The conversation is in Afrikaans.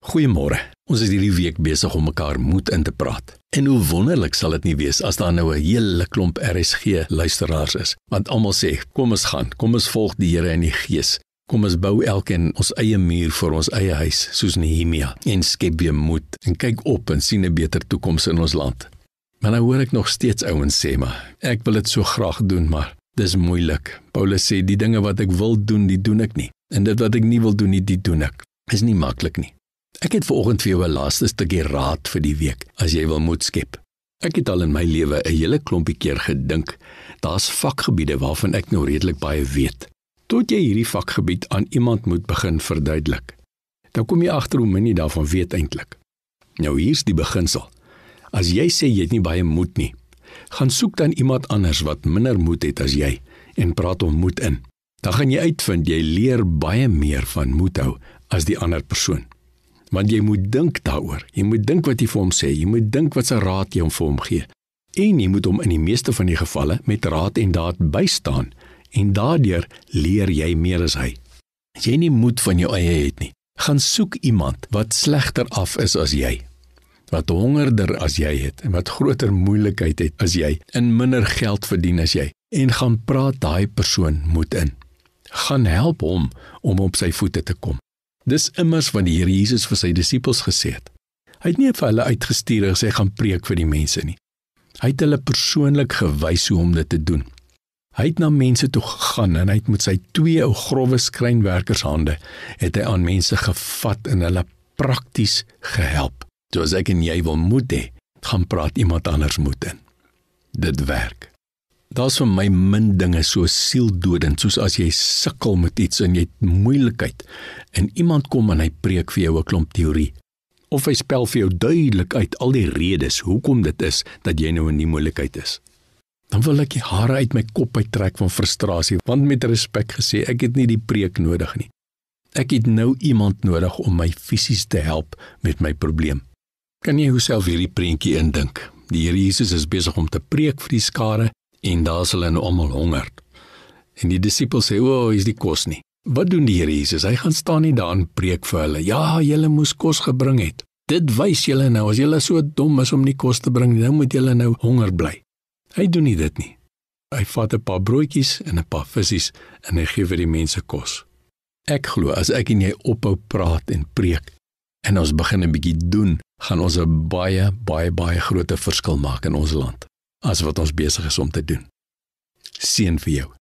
Goeiemôre. Ons is hierdie week besig om mekaar moed in te praat. En hoe wonderlik sal dit nie wees as daar nou 'n hele klomp RSG luisteraars is, want almal sê, "Kom ons gaan, kom ons volg die Here in die Gees. Kom ons bou elkeen ons eie muur vir ons eie huis, soos Nehemia, en skep weer moed en kyk op en sien 'n beter toekoms in ons land." Maar nou hoor ek nog steeds ouens sê, "Maar ek wil dit so graag doen, maar dis moeilik." Paulus sê, "Die dinge wat ek wil doen, die doen ek nie, en dit wat ek nie wil doen nie, die doen ek." Is nie maklik nie. Ek het vanoggend vir jou 'n laaste stukkie raad vir die week as jy wil moed skep. Ek het al in my lewe 'n hele klompie keer gedink, daar's vakgebiede waarvan ek nou redelik baie weet. Tot jy hierdie vakgebied aan iemand moet begin verduidelik. Dan kom jy agter hoe min jy daarvan weet eintlik. Nou hier's die beginsel. As jy sê jy het nie baie moed nie, gaan soek dan iemand anders wat minder moed het as jy en praat hom moed in. Dan gaan jy uitvind jy leer baie meer van moed hou as die ander persoon want jy moet dink daaroor. Jy moet dink wat jy vir hom sê. Jy moet dink wat se raad jy hom vir hom gee. En jy moet hom in die meeste van die gevalle met raad en daad bystaan en daardeur leer jy meer as hy. As jy nie moed van jou eie het nie, gaan soek iemand wat slegter af is as jy. Wat hongerder as jy het en wat groter moeilikheid het as jy en minder geld verdien as jy en gaan praat daai persoon moed in. Gaan help hom om op sy voete te kom. Dis immers wat die Here Jesus vir sy disippels gesê het. Hy het nie vir hulle uitgestuur en sê gaan preek vir die mense nie. Hy het hulle persoonlik gewys hoe om dit te doen. Hy het na mense toe gegaan en hy het met sy twee ou grouwe skrynwerkershande het hy aan mense gevat en hulle prakties gehelp. Soos ek en jy wil moet hê, gaan praat iemand anders moet in. Dit werk. Daar's vir my min dinge so sieldodend soos as jy sukkel met iets en jy het moeilikheid en iemand kom en hy preek vir jou 'n klomp teorie of hy spel vir jou duidelik uit al die redes hoekom dit is dat jy nou in die moeilikheid is. Dan wil ek die hare uit my kop uittrek van frustrasie want met respek gesê ek het nie die preek nodig nie. Ek het nou iemand nodig om my fisies te help met my probleem. Kan jy jouself hierdie prentjie indink? Die Here Jesus is besig om te preek vir die skare en daar is hulle nou almal honger. En die disippels sê: "O, oh, is die kos nie." Wat doen die Here Jesus? Hy gaan staan nie daar en preek vir hulle. Ja, julle moes kos gebring het. Dit wys julle nou as julle so dom is om nie kos te bring nie, nou moet julle nou honger bly. Hy doen nie dit nie. Hy vat 'n paar broodjies en 'n paar visse en hy gee vir die mense kos. Ek glo as ek en jy ophou praat en preek en ons begin 'n bietjie doen, gaan ons 'n baie baie baie groot verskil maak in ons land as wat ons besig is om te doen. Seën vir jou.